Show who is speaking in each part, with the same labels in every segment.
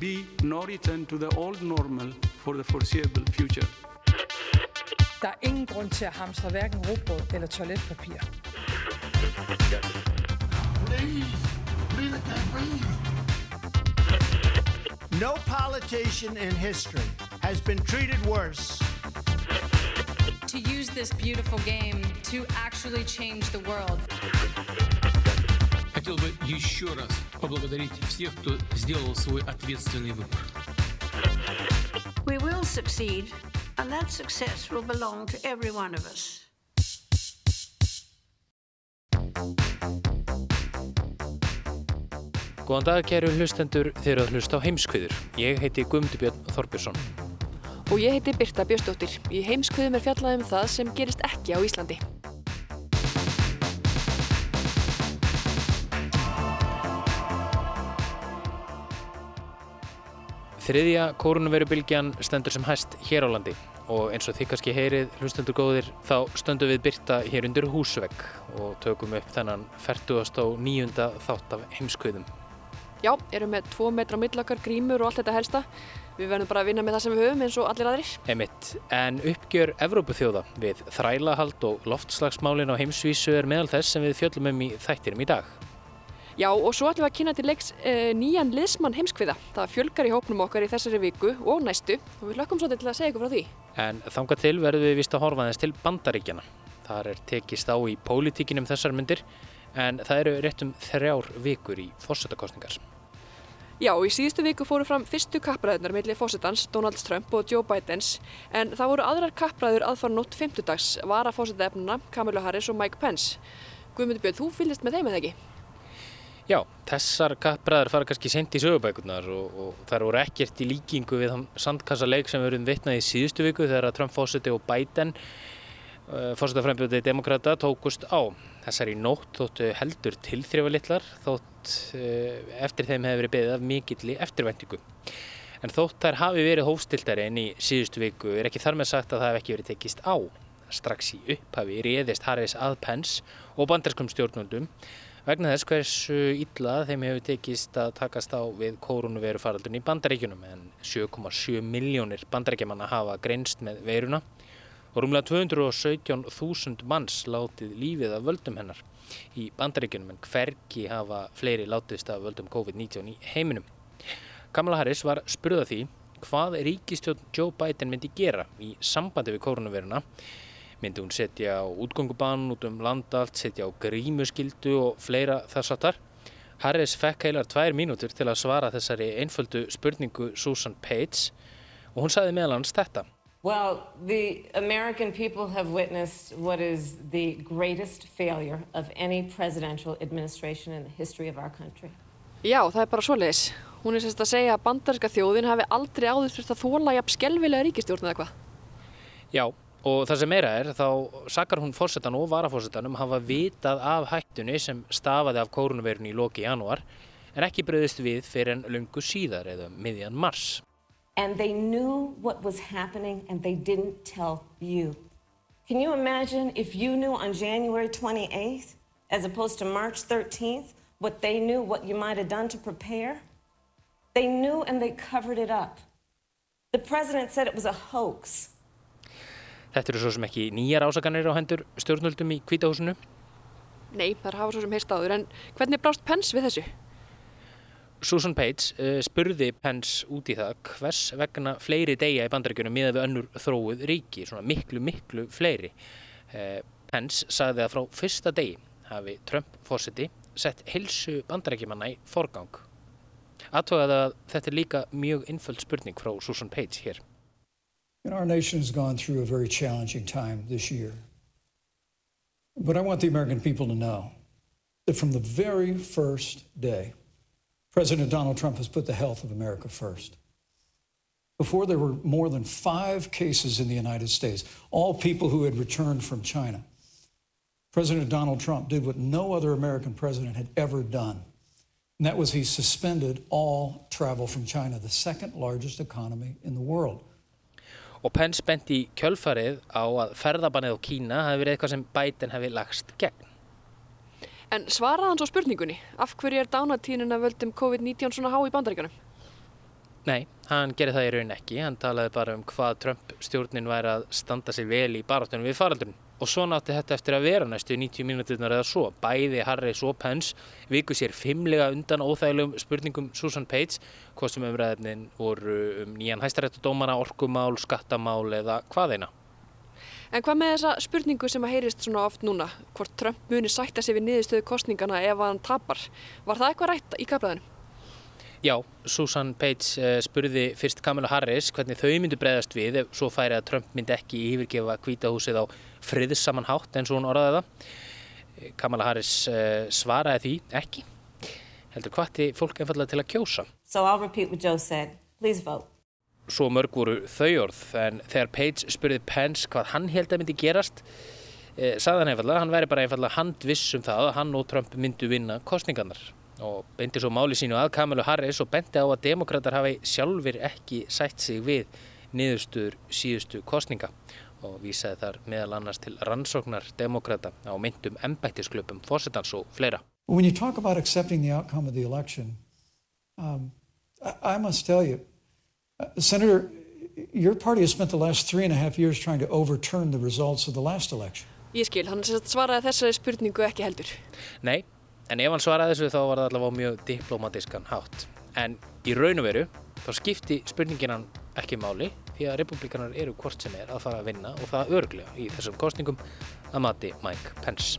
Speaker 1: be no return to the old normal for the foreseeable future.
Speaker 2: Der er ingen grund til at hamstre hverken eller toiletpapir.
Speaker 3: No politician in history has been treated worse.
Speaker 4: To use this beautiful game to actually change the world.
Speaker 5: поблагодарить всех, кто сделал свой ответственный выбор.
Speaker 6: We will succeed, and that success will belong to every one of us.
Speaker 7: Góðan dag, kæru hlustendur, þeir eru að hlusta á heimskviður. Ég heiti Guðmundur Björn Þorbjörnsson.
Speaker 8: Og ég heiti Birta Björnsdóttir. Í heimskviðum er fjallað um það sem gerist ekki á Íslandi.
Speaker 7: Þriðja kórunverubilgjan stendur sem hæst hér á landi og eins og þið kannski heyrið hlustendur góðir þá stöndum við Birta hér undir húsvegg og tökum upp þennan 49. þátt af heimskviðum.
Speaker 8: Já, erum með tvo metra millakar, grímur og allt þetta helsta. Við verðum bara að vinna með það sem við höfum eins og allir aðrir.
Speaker 7: Emitt, en uppgjör Evrópuþjóða við þrælahald og loftslagsmálin á heimsvísu er meðal þess sem við fjöllum um í þættinum í dag.
Speaker 8: Já, og svo ætlum við að kynna til leiks e, nýjan liðsmann heimskviða. Það fjölgar í hópnum okkar í þessari viku og næstu og við lökum svolítið til að segja ykkur frá því.
Speaker 7: En þanga til verðum við vist að horfa þess til bandaríkjana. Þar er tekist á í pólitíkinum þessar myndir en það eru rétt um þrjár vikur í fórsetakostningar.
Speaker 8: Já, í síðustu viku fóru fram fyrstu kappræðunar millir fórsetans, Donald Trump og Joe Bidens en það voru aðrar kappræður aðfara nótt 50 dags, vara fórsetefnuna, Kamala Harris og Mike Pence. Guðmundur Björn, þú fylgist með þeim eða ekki?
Speaker 7: Já, þessar kappræður fara kannski sent í sögubækurnar og, og þær voru ekkert í líkingu við sandkassaleik sem við erum vitnað í síðustu viku þegar Trump fórseti og Biden uh, fórsetafrembjöndið demokrata tókust á. Þessar í nótt þóttu heldur tilþrifalitlar þótt uh, eftir þeim hefur verið beðið af mikilli eftirvæntingu. En þótt þær hafi verið hófstiltari en í síðustu viku er ekki þar með sagt að það hef ekki verið tekist á. Strax í upphafi réðist Harris að Pence og bandarskum stjórnundum vegna þess hversu illa þeim hefur tekist að takast á við koronaviru faraldun í bandaríkjunum en 7,7 miljónir bandaríkjamanna hafa greinst með veiruna og rúmlega 217.000 manns látið lífið af völdum hennar í bandaríkjunum en hverki hafa fleiri látist af völdum COVID-19 í heiminum. Kamala Harris var spurða því hvað ríkistjórn Joe Biden myndi gera í sambandi við koronaviruna myndi hún setja á útgöngubann út um landalt, setja á grímuskildu og fleira þess aftar. Harris fekk heilar tvær mínútur til að svara þessari einföldu spurningu Susan Page og hún sagði meðal hans þetta.
Speaker 9: Well, the American people have witnessed what is the greatest failure of any presidential administration in the history of our country.
Speaker 8: Já, það er bara svoleiðis. Hún er sérst að segja að bandarska þjóðin hafi aldrei áður þurft að þóla jafn skelvilega ríkistjórn eða hvað.
Speaker 7: Já, og það sem meira er þá sakar hún fórsetan og varafórsetanum hafa vitað af hættunni sem stafaði af kórunverun í loki janúar en ekki bröðist við fyrir en lungu síðar eða miðjan mars.
Speaker 9: And they knew what was happening and they didn't tell you. Can you imagine if you knew on January 28th, as opposed to March 13th, what they knew, what you might have done to prepare? They knew and they covered it up. The president said it was a hoax.
Speaker 7: Þetta eru svo sem ekki nýjar ásakanir á hendur stjórnvöldum í kvítahúsinu.
Speaker 8: Nei, þar hafa svo sem heist áður, en hvernig brást Pence við þessu?
Speaker 7: Susan Page uh, spurði Pence út í það hvers vegna fleiri degja í bandaríkjunum miða við önnur þróið ríki, svona miklu, miklu fleiri. Uh, Pence sagði að frá fyrsta degi hafi Trump fósiti sett helsu bandaríkjumanna í forgang. Aðtóðað að þetta er líka mjög innföld spurning frá Susan Page hér.
Speaker 10: And our nation has gone through a very challenging time this year. But I want the American people to know that from the very first day, President Donald Trump has put the health of America first. Before there were more than five cases in the United States, all people who had returned from China. President Donald Trump did what no other American president had ever done. And that was he suspended all travel from China, the second largest economy in the world.
Speaker 7: Og Pence bent í kjölfarið á að ferðabannið á Kína hafi verið eitthvað sem Biden hefði lagst gegn.
Speaker 8: En svaraði hann svo spurningunni, af hverju er dánatíðin að völdum COVID-19 svona há í bandaríkanum?
Speaker 7: Nei, hann gerði það í raun ekki. Hann talaði bara um hvað Trump stjórnin væri að standa sig vel í baráttunum við faraldurinn. Og svo nátti þetta eftir að vera næstu 90 mínúturnar eða svo. Bæði Harris og Pence viku sér fimmlega undan óþægilegum spurningum Susan Page, hvað sem umræðin voru um nýjan hæstaréttadómana, orkumál, skattamál eða hvaðeina.
Speaker 8: En hvað með þessa spurningu sem að heyrist svona oft núna, hvort Trump muni sætta sig við niðurstöðu kostningana ef hann tapar, var það eitthvað rætt í kaplæðinu?
Speaker 7: Já, Susan Page uh, spurði fyrst Kamala Harris hvernig þau myndu breyðast við ef svo færi að Trump myndi ekki yfirgefa kvítahúsið á friðissaman hátt eins og hún orðaði það. Kamala Harris uh, svaraði því ekki, heldur hvati fólk einfallega til að kjósa.
Speaker 9: So I'll repeat what Joe said. Please vote.
Speaker 7: Svo mörg voru þau orð, en þegar Page spurði Pence hvað hann held að myndi gerast, uh, sagði hann einfallega, hann væri bara einfallega handviss um það að hann og Trump myndu vinna kostningarnar og beindi svo máli sínu að Kamalu Harris og bendi á að demokrater hafi sjálfur ekki sætt sig við niðurstur síðustu kostninga og vísaði þar meðal annars til rannsóknar demokrata á myndum embættisklöpum, fósettans og fleira.
Speaker 10: When you talk about accepting the outcome of the election, um, I, I must tell you, uh, Senator, your party has spent the last three and a half years trying to overturn the results of the last election.
Speaker 8: Ég skil, hann svaraði þessari spurningu ekki heldur.
Speaker 7: Nei, En ef hann svaraði þessu þá var það allavega mjög diplomatískan hátt. En í raun og veru þá skipti spurningin hann ekki máli því að republikanar eru hvort sem er að fara að vinna og það örglega í þessum kostningum að mati Mike Pence.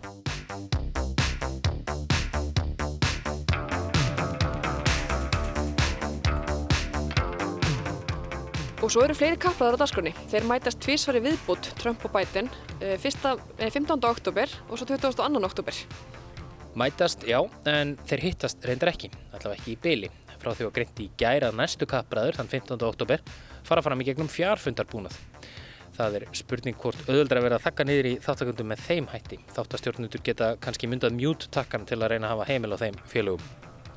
Speaker 8: Og svo eru fleiri kaplaðar á dasgrunni. Þeir mætast tvísvari viðbútt Trump og Biden 15. oktober og svo 22. oktober.
Speaker 7: Mætast, já, en þeir hittast reyndar ekki, allavega ekki í byli. Frá því að greinti í gærað næstu kapraður, þann 15. oktober, fara fram í gegnum fjárfundarbúnað. Það er spurning hvort auðvöldra verið að þakka niður í þáttakundum með þeim hætti. Þáttastjórnundur geta kannski myndað mjút-takkan til að reyna að hafa heimil á þeim félögum.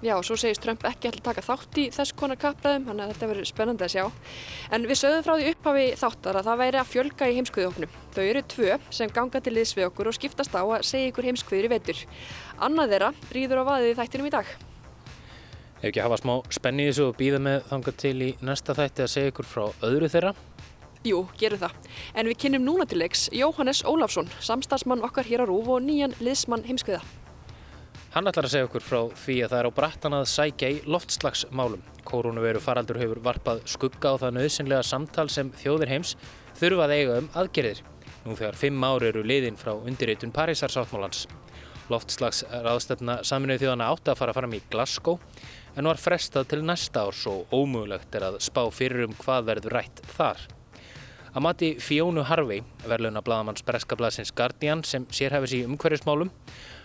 Speaker 8: Já, og svo segist Trump ekki að taka þátt í þess konar kapraðum, þannig að þetta verður spennandi að sjá. En við sögðum frá því upphafi þáttar að það væri að fjölga í heimskviðofnum. Þau eru tvö sem ganga til liðs við okkur og skiptast á að segja ykkur heimskviður í vetur. Annað þeirra rýður á vaðið í þættinum í dag.
Speaker 7: Ef ekki hafa smá spenni í þessu og býða með þanga til í næsta þætti að segja ykkur frá öðru þeirra?
Speaker 8: Jú, gerum það. En við kynnum núna til leiks Jóhannes Ólafsson, samstagsmann okkar hér á Rúf og nýjan liðsmann heimskviða.
Speaker 7: Hann ætlar að segja okkur frá því að það er á brattan að sækja í loftslagsmálum. Koronaviru faraldur hefur varpað skugga á það nöðsynlega samtal sem þjóðir heims þurfað eiga um aðgerðir. Nú þegar fimm ári eru liðin frá undirreitun Parísarsáttmálans. Loftslagsraðstefna saminuð þjóðana átt að fara fram í Glasgow en var frestað til næsta árs og ómögulegt er að spá fyrir um hvað verður rætt þar. Að mati Fjónu Harvey, verðluna bladamanns Breska blaðsins Guardian sem sérhæfis í umhverfismálum,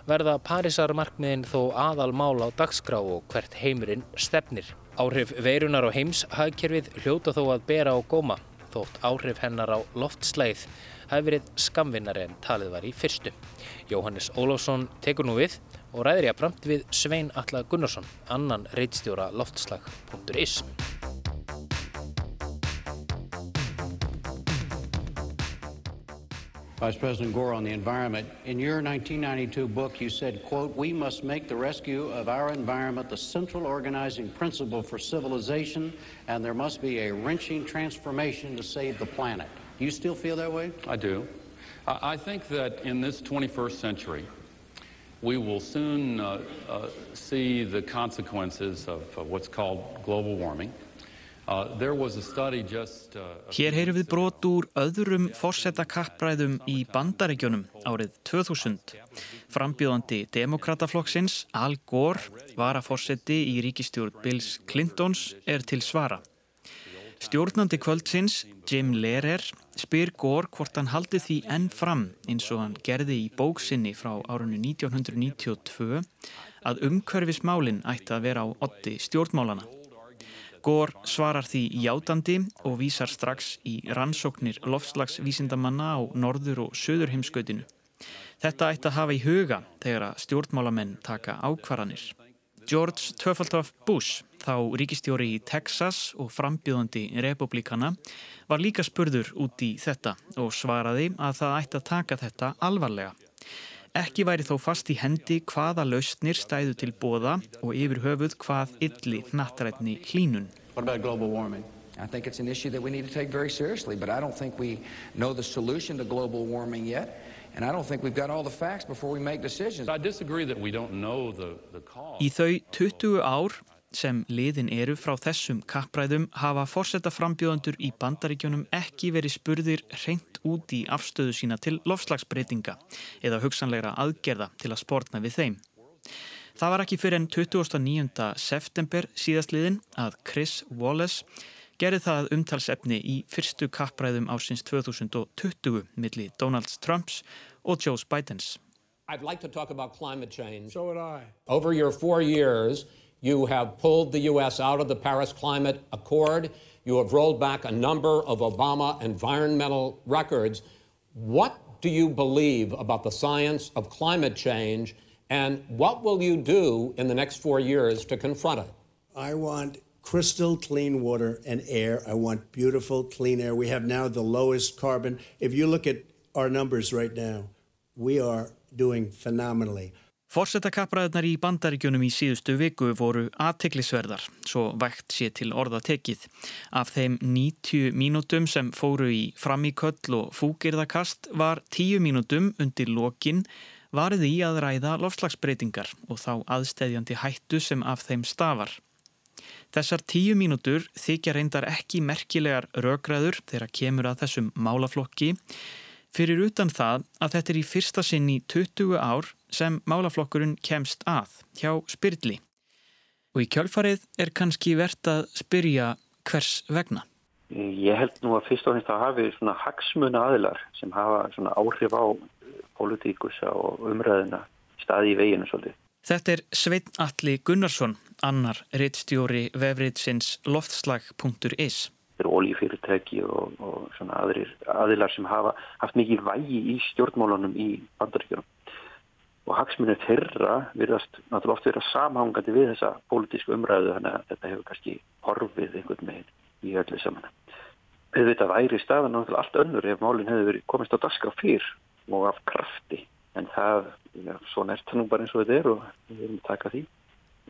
Speaker 7: verða Parísarmarkmiðin þó aðal mál á dagskrá og hvert heimurinn stefnir. Áhrif veirunar og heims hagkerfið hljóta þó að bera á góma, þótt áhrif hennar á loftslæð hafi verið skamvinnari en talið var í fyrstu. Jóhannes Ólafsson tekur nú við og ræðir ég að framt við Svein Alla Gunnarsson, annan reitstjóra loftslag.is.
Speaker 11: Vice President Gore on the environment. In your 1992 book, you said, quote, we must make the rescue of our environment the central organizing principle for civilization, and there must be a wrenching transformation to save the planet. Do you still feel that way?
Speaker 12: I do. I think that in this 21st century, we will soon uh, uh, see the consequences of uh, what's called global warming.
Speaker 13: Hér heyrum við brot úr öðrum fórsetta-kappræðum í bandaríkjónum árið 2000. Frambjóðandi demokrataflokksins Al Gore var að fórsetti í ríkistjórn Bills Clintons er til svara. Stjórnandi kvöldsins, Jim Lehrer, spyr Gore hvort hann haldi því enn fram eins og hann gerði í bóksinni frá árunni 1992 að umhverfismálinn ætti að vera á otti stjórnmálana. Gore svarar því játandi og vísar strax í rannsóknir lofslagsvísindamanna á norður og söður heimskautinu. Þetta ætti að hafa í huga þegar að stjórnmálamenn taka ákvarðanir. George Töfaldorf Bush, þá ríkistjóri í Texas og frambjöðandi republikana, var líka spurður út í þetta og svaraði að það ætti að taka þetta alvarlega. Ekki væri þó fast í hendi hvaða lausnir stæðu til bóða og yfir höfuð hvað ylli nattrætni hlínun.
Speaker 14: I think it's an issue that we need to take very seriously, but I don't think we know the solution to global warming yet. And I don't think we've got all the facts before we make decisions.
Speaker 12: I disagree that we don't know the, the cause.
Speaker 13: Í þau 20 ár sem liðin eru frá þessum kappræðum hafa fórsetta frambjóðandur í bandaríkjónum ekki verið spurðir reynd út í afstöðu sína til lofslagsbreytinga eða hugsanlegra aðgerða til að spórna við þeim. Það var ekki fyrir enn 29. september síðastliðin að Chris Wallace gerði það umtalsefni í fyrstu kappræðum ásins 2020 milli Donald Trumps og Joe Bidens.
Speaker 15: I'd like to talk about climate change.
Speaker 3: So would I.
Speaker 15: Over your four years, you have pulled the U.S. out of the Paris Climate Accord. You have rolled back a number of Obama environmental records. What do you believe about the science of climate change, and what will you do in the next four years to confront it?
Speaker 16: I want crystal clean water and air. I want beautiful, clean air. We have now the lowest carbon. If you look at our numbers right now, we are doing phenomenally.
Speaker 13: Fórsetakappræðunar í bandaríkjunum í síðustu viku voru aðtiklisverðar, svo vægt sé til orða tekið. Af þeim 90 mínútum sem fóru í framíköll og fúkirðakast var 10 mínútum undir lokin varði í að ræða lofslagsbreytingar og þá aðstæðjandi hættu sem af þeim stafar. Þessar tíu mínútur þykja reyndar ekki merkilegar röggræður þegar kemur að þessum málaflokki fyrir utan það að þetta er í fyrsta sinn í 20 ár sem málaflokkurinn kemst að hjá Spyrli. Og í kjölfarið er kannski verðt að spyrja hvers vegna.
Speaker 17: Ég held nú að fyrst og finnst að hafi svona hagsmuna aðilar sem hafa svona áhrif á politíkusa og umræðina staði í veginu svolítið.
Speaker 13: Þetta er Svein Alli Gunnarsson, annar reittstjóri vefriðsins loftslag.is.
Speaker 17: Þetta eru ólífyrirtæki og, og aðrir, aðilar sem hafa haft mikið vægi í stjórnmálunum í bandaríkjunum. Og hagsmunni þeirra virðast náttúrulega oft vera samhangandi við þessa pólitísku umræðu þannig að þetta hefur kannski horfið einhvern veginn í öllu saman. Að væri staðan náttúrulega allt önnur ef málinn hefur komist á daska fyrr og af krafti en það, já, svona er það nú bara eins og þetta er og við erum að taka því.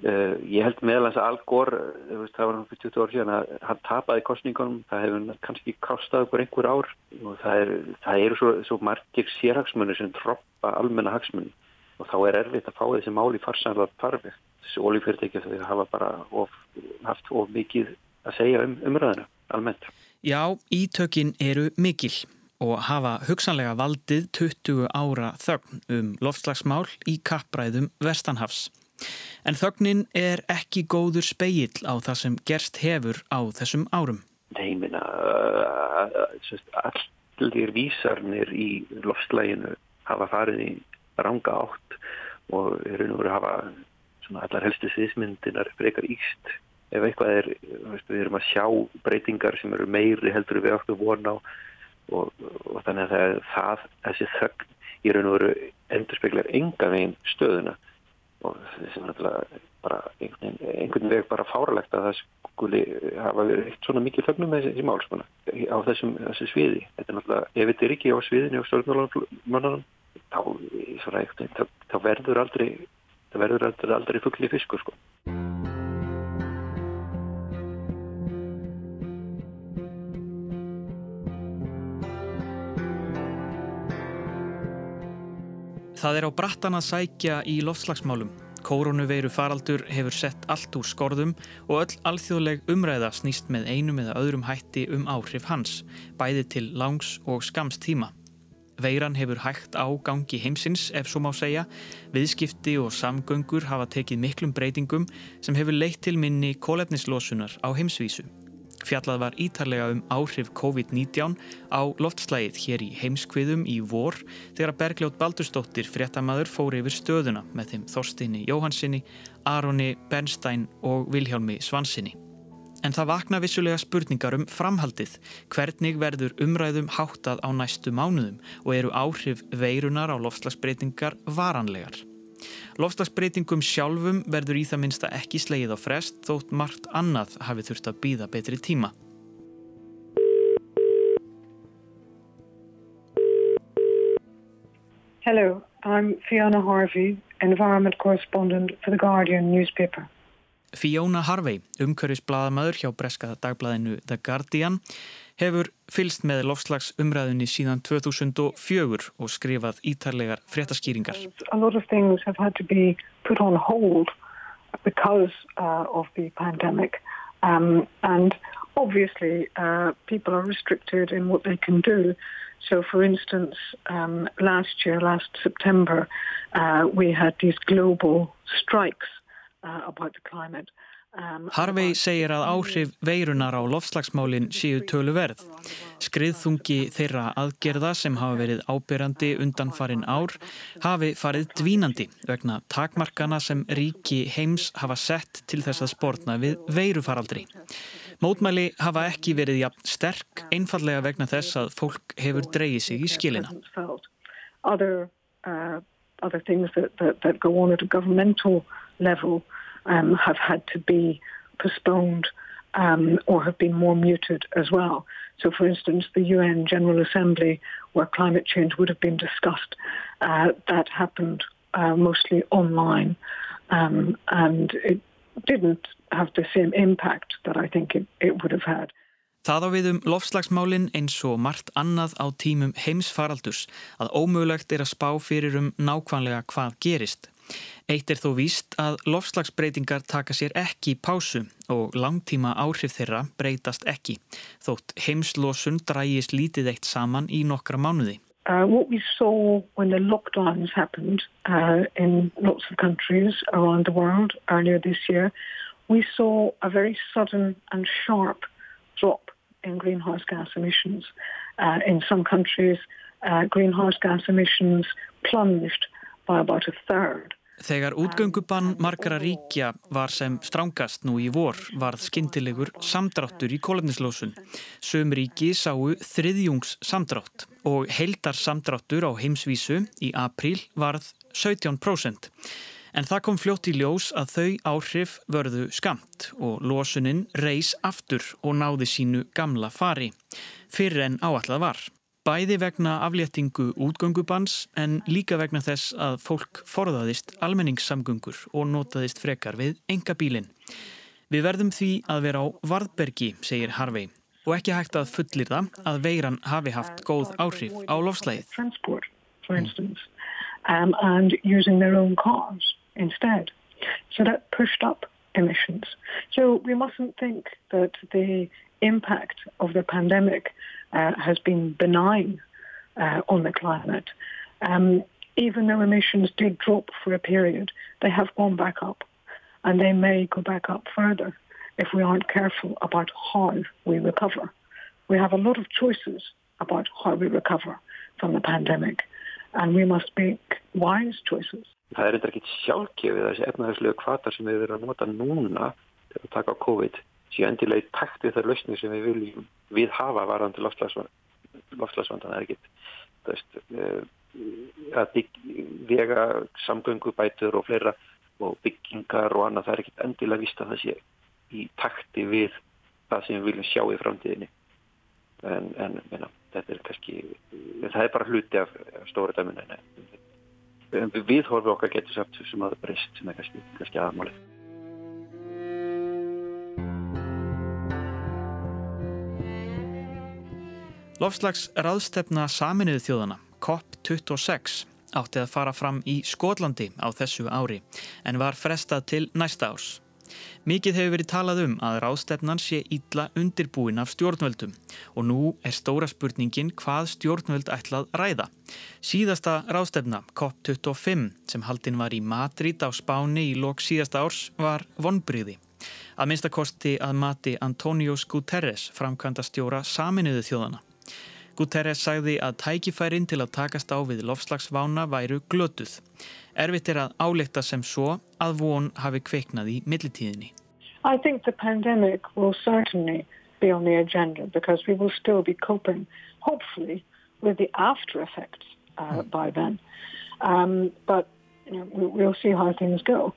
Speaker 17: Uh, ég held meðalans að Al Gore, veist, það var náttúrulega 20 ár síðan að hann tapaði kostningunum, það hefur kannski kostað okkur einhver ár og það, er, það eru svo, svo margir sérhagsmunir sem troppa almenna hagsmunni og þá er erfitt að fá þessi máli farsanlega farfi. Þessi ólífyrirtæki þau hafa bara of, haft of mikið að segja um umræðinu almennt.
Speaker 13: Já, ítökin eru mikil og hafa hugsanlega valdið 20 ára þögn um loftslagsmál í kappræðum Vestanhafs. En þögnin er ekki góður speill á það sem gerst hefur á þessum árum.
Speaker 17: Nei, minna, allir vísarnir í loftslaginu hafa farið í ranga átt og eru nú að hafa allar helstu sviðsmyndinar frekar íst. Ef eitthvað er, við erum að sjá breytingar sem eru meiri heldur við okkur vona á og, og þannig að það, þessi þögn í raun og veru endur speklar enga veginn stöðuna og þessi er náttúrulega bara einhvern, einhvern veg bara fáralegt að það skuli hafa verið eitt svona mikið þögnum með þessi málspuna á þessum þessi sviði. Þetta er náttúrulega, ef þetta er ekki á sviðinu og stjórnmálunum þá, þá verður aldrei það verður aldrei, aldrei fuggli fiskur sko.
Speaker 13: Það er á brattan að sækja í loftslagsmálum. Koronaveiru faraldur hefur sett allt úr skorðum og öll alþjóðleg umræða snýst með einum eða öðrum hætti um áhrif hans, bæði til langs og skams tíma. Veiran hefur hægt á gangi heimsins ef svo má segja, viðskipti og samgöngur hafa tekið miklum breytingum sem hefur leitt til minni kólefnislosunar á heimsvísu. Fjallað var ítarlega um áhrif COVID-19 á loftslægið hér í heimskviðum í vor þegar Bergljótt Baldurstóttir fréttamaður fór yfir stöðuna með þeim Þorstinni Jóhansinni, Aroni Bernstein og Vilhjálmi Svansinni. En það vakna vissulega spurningar um framhaldið, hvernig verður umræðum háttað á næstu mánuðum og eru áhrif veirunar á loftslagsbreytingar varanlegar. Lofslagsbreytingum sjálfum verður í það minsta ekki slegið á frest þótt margt annað hafi þurft að býða betri tíma.
Speaker 18: Hello, I'm Fiona Harvey, environment correspondent for the Guardian newspaper.
Speaker 13: Fiona Harvey, umhverfisbladamæður hjá breska dagbladinu The Guardian, hefur fylst með lofslagsumræðunni síðan 2004 og skrifað ítarlegar fréttaskýringar.
Speaker 18: A lot of things have had to be put on hold because uh, of the pandemic um, and obviously uh, people are restricted in what they can do. So, for instance, um, last year, last September, uh, we had these global strikes uh, about the climate. Um,
Speaker 13: Harvey segir að áhrif veirunar á lofslagsmálinn séu töluverð. Skriðþungi þeirra aðgerða sem hafa verið ábyrjandi undan farin ár hafi farið dvínandi vegna takmarkana sem ríki heims hafa sett til þess að spórna við veirufaraldri. Mótmæli hafa ekki verið jafn sterk einfallega vegna þess að fólk hefur dreyið sig í skilina.
Speaker 18: Other, uh, other things that, that, that go on at a governmental level um, have had to be postponed um, or have been more muted as well. So, for instance, the UN General Assembly, where climate change would have been discussed, uh, that happened uh, mostly online, um, and it didn't have the same impact that I think it, it would have had.
Speaker 13: Það á við um lofslagsmálinn eins og margt annað á tímum heimsfaraldus að ómögulegt er að spá fyrir um nákvæmlega hvað gerist. Eitt er þó víst að lofslagsbreytingar taka sér ekki pásu og langtíma áhrif þeirra breytast ekki, þótt heimslosun drægist lítið eitt saman í nokkra mánuði.
Speaker 18: Uh, what we saw when the lockdowns happened uh, in lots of countries around the world earlier this year, we saw a very sudden and sharp drop in greenhouse gas emissions. Uh, in some countries, uh, greenhouse gas emissions plunged by about a third.
Speaker 13: Þegar útgöngubann margara ríkja var sem strángast nú í vor varð skindilegur samdráttur í kólefnislósun. Söm ríki sáu þriðjungs samdrátt og heildar samdráttur á heimsvísu í april varð 17%. En það kom fljótt í ljós að þau áhrif vörðu skamt og lósunin reys aftur og náði sínu gamla fari, fyrir en áallad var. Bæði vegna afléttingu útgöngubanns en líka vegna þess að fólk forðaðist almenningssamgöngur og notaðist frekar við enga bílinn. Við verðum því að vera á varðbergi, segir Harvey, og ekki hægt að fullir það að veiran hafi haft góð áhrif á lofslæðið.
Speaker 18: Um. So we mustn't think that the impact of the pandemic uh, has been benign uh, on the climate. Um, even though emissions did drop for a period, they have gone back up and they may go back up further if we aren't careful about how we recover. We have a lot of choices about how we recover from the pandemic and we must make wise choices.
Speaker 17: Það er ekki sjálfgefið þessi efnahagslegu kvatar sem við verðum að nota núna til að taka á COVID síðan endilega í takt við þar lausnir sem við viljum við hafa varðandi loftslagsvandan það er ekki? Veist, uh, að vega samgöngubætur og fleira og byggingar og annað það er ekki endilega vist að það sé í takti við það sem við viljum sjá í framtíðinni. En, en meina, þetta er kannski það er bara hluti af stóra dæminu en við horfum okkar getur samt sem að það breyst sem er kannski, kannski aðmálið
Speaker 13: Lofslags ráðstefna saminuðu þjóðana, COP26, átti að fara fram í Skotlandi á þessu ári en var frestað til næsta árs. Mikið hefur verið talað um að ráðstefnan sé ítla undirbúin af stjórnvöldum og nú er stóra spurningin hvað stjórnvöld ætlað ræða. Síðasta ráðstefna, COP25, sem haldin var í Madrid á Spáni í lok síðasta árs, var vonbriði. Að minnstakosti að mati Antonius Guterres, framkvæmda stjóra saminuðu þjóðana. Guterres sagði að tækifærin til að takast á við lofslagsvána væru glötuð. Erfitt er að álekta sem svo að von hafi kveiknað í millitíðinni.
Speaker 18: I think the pandemic will certainly be on the agenda because we will still be coping, hopefully, with the after effects uh, mm. by then. Um, but you know, we'll see how things go.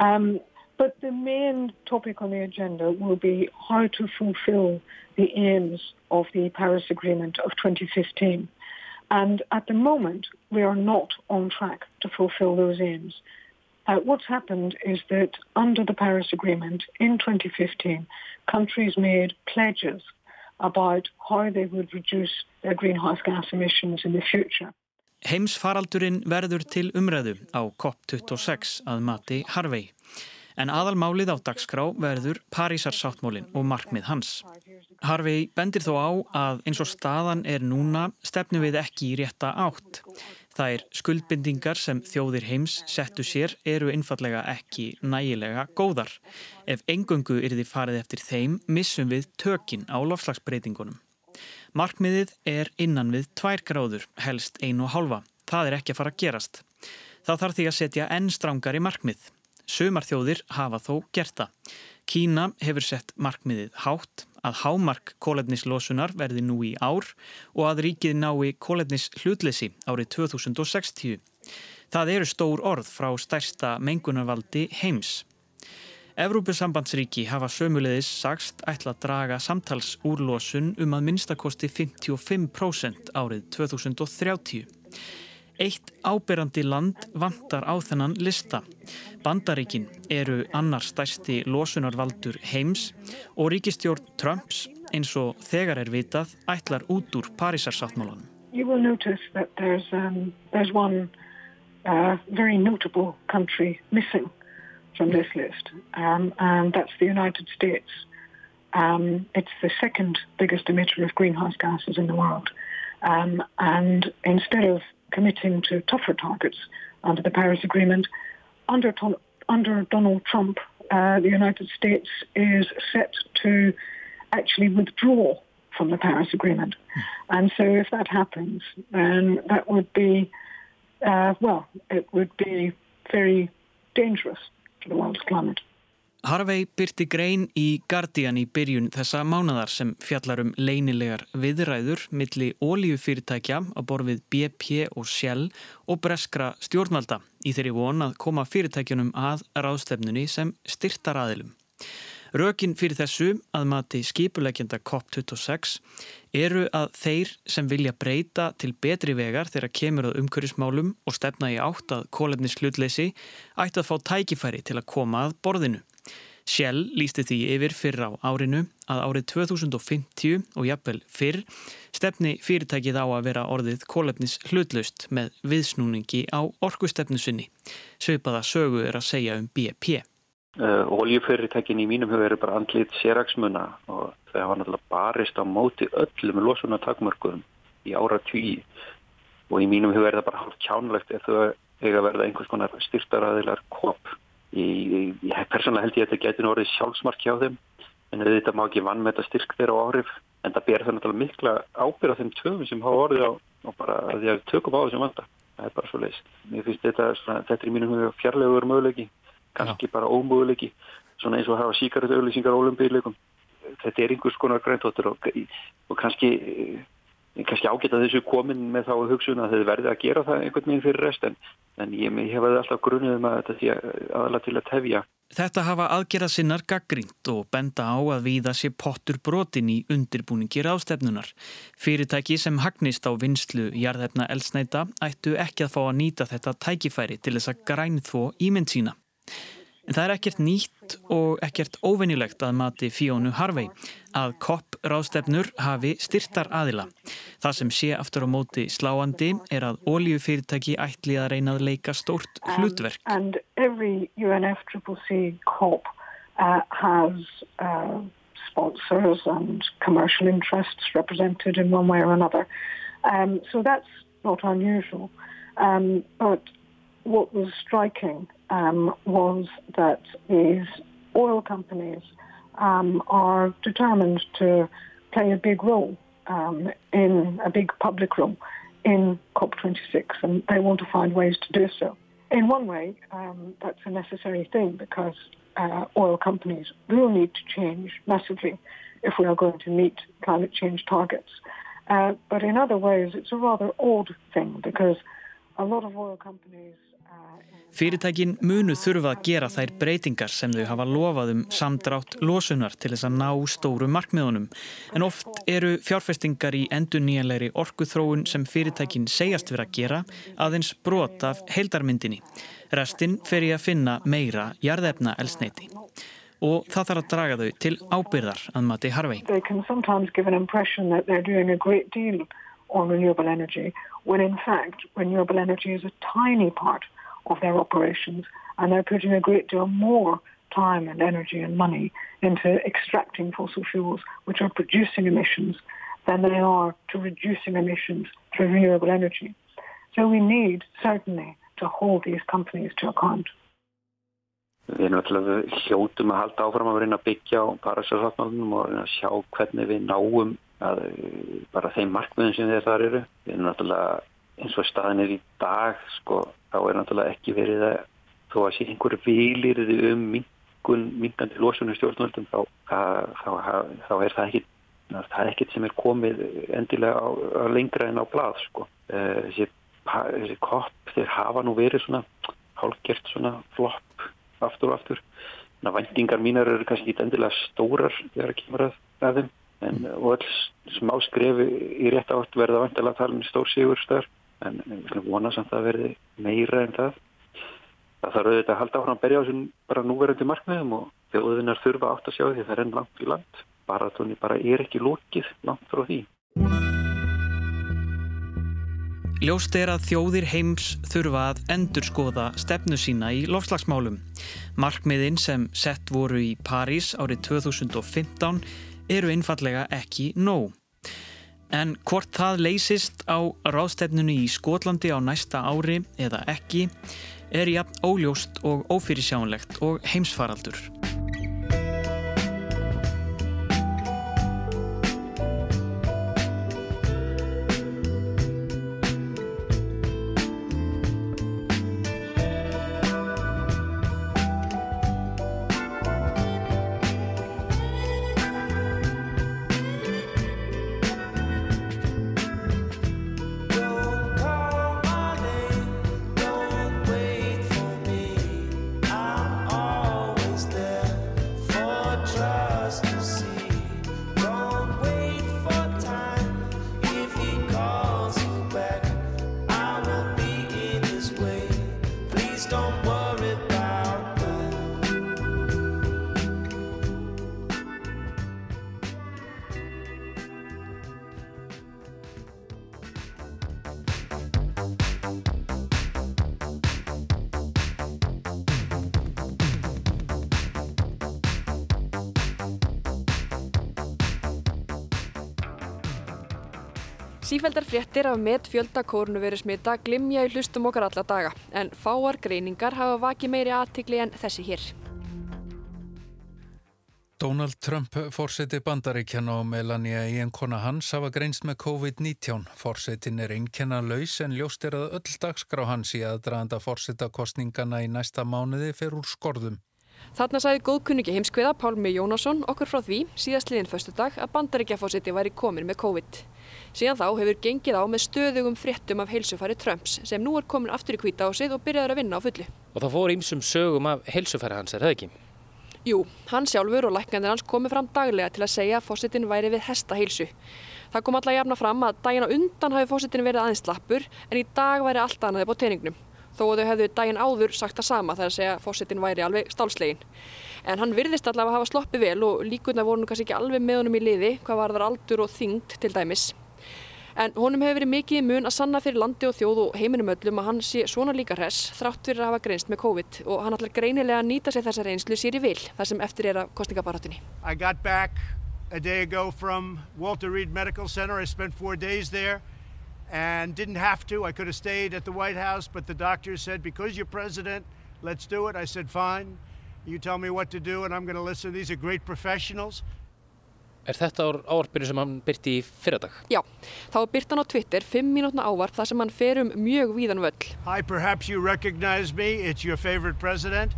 Speaker 18: Um, But the main topic on the agenda will be how to fulfill the aims of the Paris Agreement of 2015. And at the moment, we are not on track to fulfill those aims. Uh, what's happened is that under the Paris Agreement in 2015, countries made pledges about how they would reduce their greenhouse gas emissions in the future.
Speaker 13: Heimsfaraldurinn verður til umræðu á COP26 að mati Harvey. En aðalmálið á dagskrá verður Parísarsáttmólin og markmið hans. Harvey bendir þó á að eins og staðan er núna stefnum við ekki í rétta átt. Það er skuldbindingar sem þjóðir heims settu sér eru einfallega ekki nægilega góðar. Ef engöngu er þið farið eftir þeim missum við tökin á lofslagsbreytingunum. Markmiðið er innan við tvær gráður, helst einu og halva. Það er ekki að fara að gerast. Þá þarf því að setja enn strángar í markmið. Sumar þjóðir hafa þó gert það. Kína hefur sett markmiðið hátt að hámark kólefnislosunar verði nú í ár og að ríkið nái kólefnis hlutleysi árið 2060. Það eru stór orð frá stærsta mengunarvaldi heims. Evrópusambandsríki hafa sömulegis sagst ætla að draga samtals úrlosun um að minnstakosti 55% árið 2030. Eitt áberandi land vantar á þennan lista. Bandaríkin eru annar stærsti losunarvaldur heims og ríkistjórn Trumps eins og þegar er vitað ætlar út úr Parísarsáttmálan.
Speaker 18: You will notice that there's, um, there's one uh, very notable country missing from this list um, and that's the United States. Um, it's the second biggest emitter of greenhouse gases in the world um, and instead of committing to tougher targets under the Paris Agreement. Under, under Donald Trump, uh, the United States is set to actually withdraw from the Paris Agreement. And so if that happens, then that would be, uh, well, it would be very dangerous to the world's climate.
Speaker 13: Harvey byrti grein í Guardian í byrjun þessa mánadar sem fjallar um leynilegar viðræður milli ólíufyrirtækja á borfið BP og Shell og breskra stjórnvalda í þeirri von að koma fyrirtækjunum að ráðstefnunni sem styrtar aðilum. Rökin fyrir þessu að mati skipulegjenda COP26 eru að þeir sem vilja breyta til betri vegar þegar kemur að umhverjusmálum og stefna í átt að kólefnis hlutleysi ætti að fá tækifæri til að koma að borðinu. Shell lísti því yfir fyrr á árinu að árið 2050 og jafnvel fyrr stefni fyrirtækið á að vera orðið kólefnis hlutlaust með viðsnúningi á orkustefnusinni. Sveipaða sögu er að segja um BP.
Speaker 17: Uh, Oljufyrirtækin í mínum hefur verið bara andlið séraksmuna og það var náttúrulega barist á móti öllum losunatakmörkuðum í ára tví og í mínum hefur verið það bara hálf kjánlegt ef þau eiga verða einhvers konar styrtaraðilar kopp Persónulega held ég að þetta getur orðið sjálfsmark hjá þeim en þetta má ekki vann með þetta styrk þeirra á áhrif en það ber náttúrulega mikla ábyrð á þeim töfum sem hafa orðið á og bara að því að tökum á þessum vanda. Það er bara svo leiðist. Mér finnst þetta svona, þetta er í mínum huga fjarlegur möguleiki kannski bara ómöguleiki svona eins og að hafa síkarötu auðlýsingar á olimpíuleikum þetta er einhvers konar græntóttur og, og kannski kannski ágætt að þessu komin með þá hugsun að þau verði að gera það einhvern veginn fyrir rest en, en ég, ég hefaði alltaf grunnið um að þetta sé aðalega til að tefja.
Speaker 13: Þetta hafa aðgerða sinnar gaggrínt og benda á að viða sé pottur brotin í undirbúningir ástefnunar. Fyrirtæki sem hagnist á vinslu jarðefna elsneita ættu ekki að fá að nýta þetta tækifæri til þess að grænþó ímynd sína. En það er ekkert nýtt og ekkert óvenjulegt að mati Fíónu Harvey að kopp ráðstefnur hafi styrtar aðila. Það sem sé aftur á móti sláandi er að óljufyrirtæki ætli að reyna að leika stórt hlutverk.
Speaker 18: And, and uh, has uh, sponsors and commercial interests represented in one way or another. Um, so that's not unusual. Um, but what was striking um, was that these oil companies um, are determined to play a big role um, in a big public role in COP26, and they want to find ways to do so. In one way, um, that's a necessary thing because uh, oil companies will need to change massively if we are going to meet climate change targets. Uh, but in other ways, it's a rather odd thing because a lot of oil companies
Speaker 13: Fyrirtækin munu þurfa að gera þær breytingar sem þau hafa lofað um samdrátt losunar til þess að ná stóru markmiðunum. En oft eru fjárfestingar í endur nýjanlegri orkuþróun sem fyrirtækin segjast vera að gera aðeins brot af heildarmyndinni. Restinn fer ég að finna meira jarðefna elsneiti. Og það þarf að draga þau til ábyrðar að mati Harvey.
Speaker 18: On renewable energy, when in fact renewable energy is a tiny part of their operations and they're putting a great deal more time and energy and money into extracting fossil fuels which are producing emissions than they are to reducing emissions through renewable energy. So we need certainly to hold these companies to account.
Speaker 17: Við náttúrulega hljótum að halda áfram að reyna að byggja á parasjálfsáttmálunum og að sjá hvernig við náum að bara þeim markmiðum sem þeir þar eru. Erum náttúrulega eins og staðin er í dag sko, þá er náttúrulega ekki verið að þó að sé einhverju vilirði um mingandi losunum stjórnvöldum þá, þá, þá, þá er það ekki það er ekkert sem er komið endilega á, á lengra en á blað sko. þessi, þessi kopp þeir hafa nú verið svona hálfgert svona flopp aftur og aftur þannig að vendingar mínar eru kannski ekki endilega stórar þegar það kemur að, að þeim en og alls smá skrefi í rétt átt verða vantilega að tala um stór sigur stöður en við skulum vona samt að verði meira en það. Það þarf auðvitað að halda áfram að berja á þessum bara núverandi markmiðum og þjóðunar þurfa átt að sjá því það er enn langt í land. Bara tóni bara er ekki lókið langt frá því.
Speaker 13: Ljóst er að þjóðir heims þurfa að endurskoða stefnu sína í lofslagsmálum. Markmiðin sem sett voru í París árið 2015 eru einfallega ekki nóg. En hvort það leysist á ráðstefnunu í Skotlandi á næsta ári eða ekki er jafn óljóst og ófyrirsjánlegt og heimsfaraldur.
Speaker 8: Sífældar fréttir af met fjölda kórnuverusmita glimja í hlustum okkar alla daga, en fáar greiningar hafa vakið meiri aðtikli en þessi hér.
Speaker 19: Donald Trump fórseti bandaríkjana og Melania í enkona hans hafa greinst með COVID-19. Fórsetin er einkenna laus en ljóst er að öll dagskrá hans í aðdraðanda fórsetakostningana í næsta mánuði fer úr skorðum.
Speaker 8: Þarna sagði góðkunningi heimskviða Pálmi Jónasson okkur frá því síðast liðin förstu dag að bandaríkjafórseti væri komin með COVID. Síðan þá hefur gengið á með stöðugum fréttum af heilsufæri Trumps sem nú er komin aftur í kvíta á sig og byrjaður að vinna á fullu.
Speaker 7: Og það fór ímsum sögum af heilsufæri hans, er það ekki?
Speaker 8: Jú, hann sjálfur og læknandir hans komið fram daglega til að segja að fósittin væri við hesta heilsu. Það kom alltaf jafna fram að dagina undan hafi fósittin verið aðeins slappur en í dag væri allt annaði bá teiningnum. Þó að þau hefðu daginn áður sagt það sama þar að segja að fósittin væri alveg stálslegin. En hann virðist allavega að hafa sloppið vel og líkurna voru kannski ekki alveg með honum í liði hvað var þar aldur og þyngd til dæmis. En honum hefur verið mikið mun að sanna fyrir landi og þjóð og heiminum öllum að hann sé svona líka hress þrátt fyrir að hafa greinst með COVID og hann ætlar greinilega að nýta sér þessa reynslu sér í vil þar sem eftir er að kostningabaratunni.
Speaker 3: I got back a day ago from Walter Reed Medical Center. I spent four days there and didn't have to. I could have stayed at the White House, but the doctor said, because you're president, let's do it. I said, fine. You tell me what to do and I'm going to listen. These are great professionals.
Speaker 7: Er þetta ávarpinu sem hann byrti í fyrradag?
Speaker 8: Já, þá byrti hann á Twitter 5 mínútna ávarp þar sem hann fer um mjög víðan völl.
Speaker 3: Hi, perhaps you recognize me. It's your favorite president.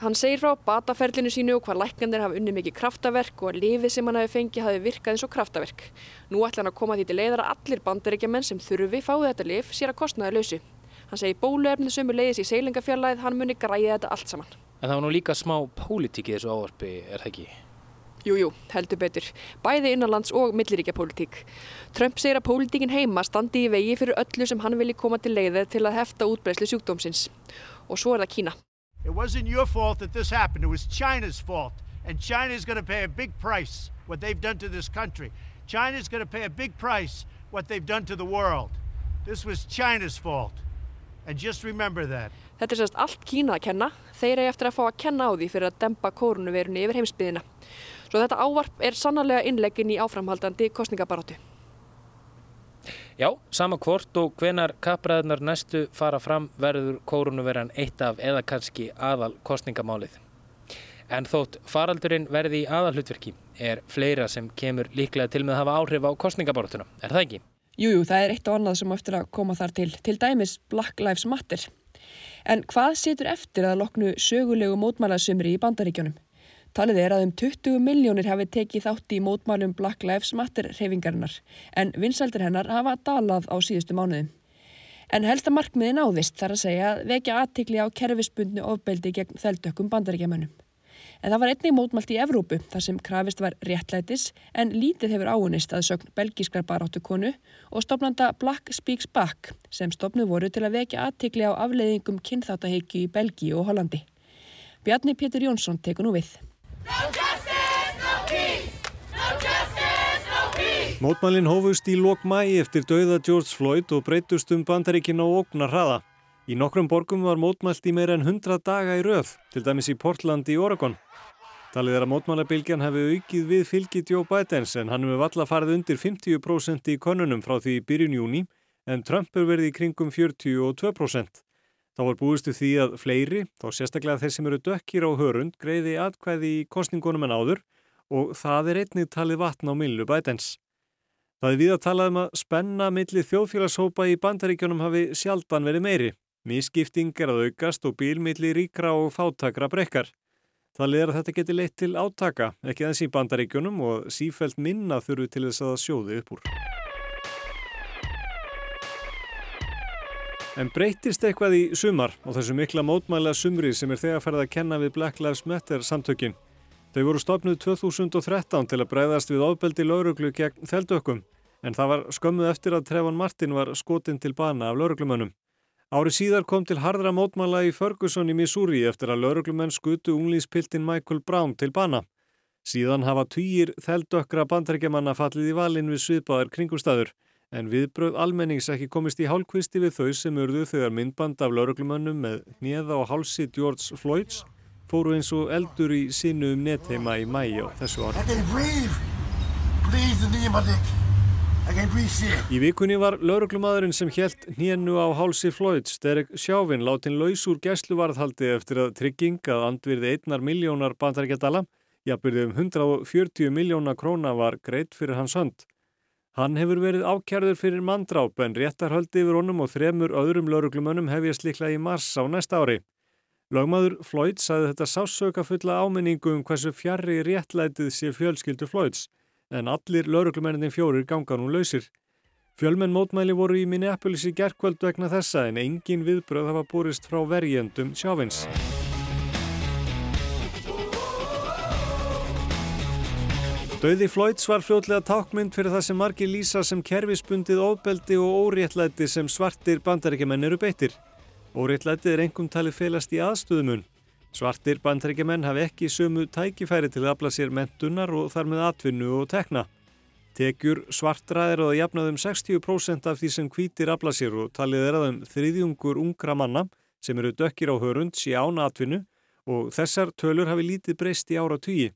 Speaker 8: Hann segir frá bataferlinu sínu og hvað læknandir hafa unni mikið kraftaverk og að lifið sem hann hafi fengið hafi virkað eins og kraftaverk. Nú ætla hann að koma því til leiðar að allir bandaríkjaman sem þurfi fáið þetta lif sér að kostnaði lausu. Hann segi bóluefnið sömu leiðis í seilingafjarlæð, hann muni græja þetta allt saman.
Speaker 7: En það var nú líka smá pólitík í þessu ávarpi, er það ekki?
Speaker 8: Jújú, jú, heldur betur. Bæði innanlands og milliríkja pólitík. Trump segir að pólitíkin heima standi í vegi fyrir öllu sem hann vilji koma til leiðið til að hefta útbreyslu sjúkdómsins. Og svo er það Kína.
Speaker 3: It wasn't your fault that this happened. It was China's fault. And China's going to pay a big price what they've done to this country. China's going to pay a big price what they've done to the world. This was China's fault. And just remember that.
Speaker 8: Þetta er sérst allt Kína að kenna. Þeir eru eftir að fá að kenna á því fyrir að dempa kórnuverunni yfir heimsbyðina. Svo þetta ávarp er sannarlega innlegin í áframhaldandi kostningabaróttu.
Speaker 7: Já, sama hvort og hvenar kappræðunar næstu fara fram verður kórnuveran eitt af eða kannski aðal kostningamálið. En þótt faraldurinn verði í aðalhutverki er fleira sem kemur líklega til með að hafa áhrif á kostningabortuna, er það ekki?
Speaker 8: Jújú, jú, það er eitt og annað sem eftir að koma þar til, til dæmis Black Lives Matter. En hvað setur eftir að loknu sögulegu mótmælasumri í bandaríkjónum? Talið er að um 20 miljónir hafi tekið þátt í mótmælum Black Lives Matter reyfingarinnar, en vinsaldir hennar hafa dalað á síðustu mánuðum. En helsta markmiðin áðist þar að segja að vekja aðtikli á kerfisbundnu ofbeldi gegn þeldökkum bandaríkjamönnum. En það var einnig mótmælt í Evrópu þar sem krafist var réttlætis en lítið hefur áunist að sögn belgískrar baráttukonu og stopnanda Black Speaks Back sem stopnu voru til að vekja aðtikli á afleiðingum kynþáttaheikju í Belgíu og Hollandi. Bjarni Pétur Jónsson tekur nú við.
Speaker 20: Mótmælinn hófust í lok mæi eftir dauða George Floyd og breytust um bandaríkina og ógnar hraða. Í nokkrum borgum var mótmælt í meira en 100 daga í röð, til dæmis í Portland í Oregon. Talið er að mótmálabilgjan hefði aukið við fylgið Joe Bidens en hann hefur valla farið undir 50% í konunum frá því byrjun júni en Trump er verið í kringum 42%. Þá var búistu því að fleiri, þá sérstaklega þeir sem eru dökkir á hörund, greiði atkvæði í kostningunum en áður og það er einnig talið vatn á millu Bidens. Það er við að tala um að spenna milli þjóðfélagshópa í bandaríkjunum hafi sjaldan verið meiri. Mískipting er að aukast og bílmilli ríkra og fátakra brekkar. Það leður að þetta geti leitt til átaka, ekki aðeins í bandaríkjunum og sífælt minna þurfu til þess að sjóði upp úr. En breytist eitthvað í sumar og þessu mikla mótmæla sumri sem er þegar ferða að kenna við Black Lives Matter samtökin. Þau voru stopnuð 2013 til að breyðast við ofbeldi lauruglu gegn þeldökkum en það var skömmuð eftir að Trevon Martin var skotin til bana af lauruglumönnum. Ári síðar kom til hardra mótmála í Ferguson í Missouri eftir að lauruglumenn skutu unglýspiltin Michael Brown til bana. Síðan hafa týjir þeldökra bandrækjamanna fallið í valin við sviðbáðar kringumstæður en viðbröð almennings ekki komist í hálkvisti við þau sem urðu þegar myndband af lauruglumönnum með hniða og hálsi George Floyds fóru eins og eldur í sinu um netheima í mæi á þessu ári. Í vikunni var lauruglumadurinn sem helt hnénu á hálsi Floyds, Derek Chauvin, látin laus úr gæsluvarðhaldi eftir að trygging að andvirði einnar miljónar bandarækjadala, jafnbyrði um 140 miljóna króna var greitt fyrir hans hönd. Hann hefur verið ákjærður fyrir mandráp en réttarhöldi yfir honum og þremur öðrum lauruglumönnum hefjast líklega í mars á næsta ári. Lögmaður Floyd sagði þetta sásöka fulla áminningu um hversu fjarrri réttlætið sé fjölskyldu Floyds en allir lauruglumennin fjórir ganga nú lausir. Fjölmenn mótmæli voru í Minneapolis í gerðkvöld vegna þessa en engin viðbröð hafa búrist frá verjendum sjáfins. Dauði Floyds var fljótlega tákmynd fyrir það sem margir lýsa sem kerfisbundið óbeldi og óréttlæti sem svartir bandaríkjumenn eru beittir. Óréttlætið er engum talið felast í aðstöðumun. Svartir bandrækjumenn hafi ekki sömu tækifæri til að afla sér mentunar og þar með atvinnu og tekna. Tekjur svartra er að jafnaðum 60% af því sem hvítir afla sér og talið er að um þriðjungur ungra manna sem eru dökkir á hörund án atvinnu og þessar tölur hafi lítið breyst í ára tugi.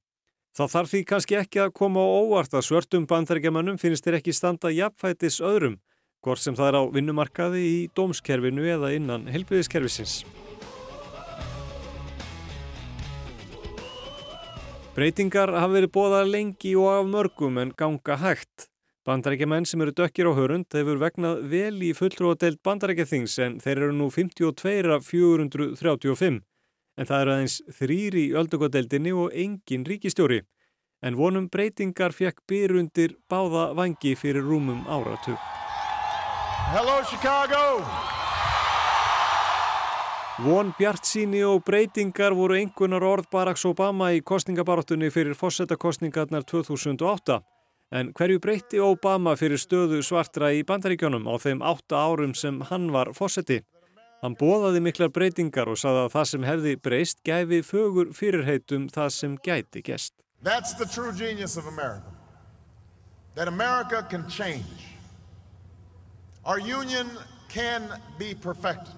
Speaker 20: Það þarf því kannski ekki að koma á óvart að svörtum bandrækjumannum finnst þeir ekki standa jafnfætis öðrum, hvort sem það er á vinnumarkaði í dómskerfinu eða innan helbiðiskerfisins. Breytingar hafa verið bóðað lengi og af mörgum en ganga hægt. Bandarækjumenn sem eru dökkir á hörund hefur vegnað vel í fulltrúadeild bandarækjathings en þeir eru nú 52 af 435. En það eru aðeins þrýri í öldungadeildinni og engin ríkistjóri. En vonum breytingar fekk byrjundir báða vangi fyrir rúmum áratug.
Speaker 21: Hello Chicago!
Speaker 20: Von Bjartsýni og breytingar voru einhvernar orð Baracks Obama í kostningabaráttunni fyrir fósettakostningarnar 2008. En hverju breytti Obama fyrir stöðu svartra í bandaríkjónum á þeim átta árum sem hann var fósetti? Hann bóðaði miklar breytingar og saði að það sem hefði breyst gæfi fögur fyrirheitum það sem gæti gest.
Speaker 21: That's the true genius of America. That America can change. Our union can be perfected.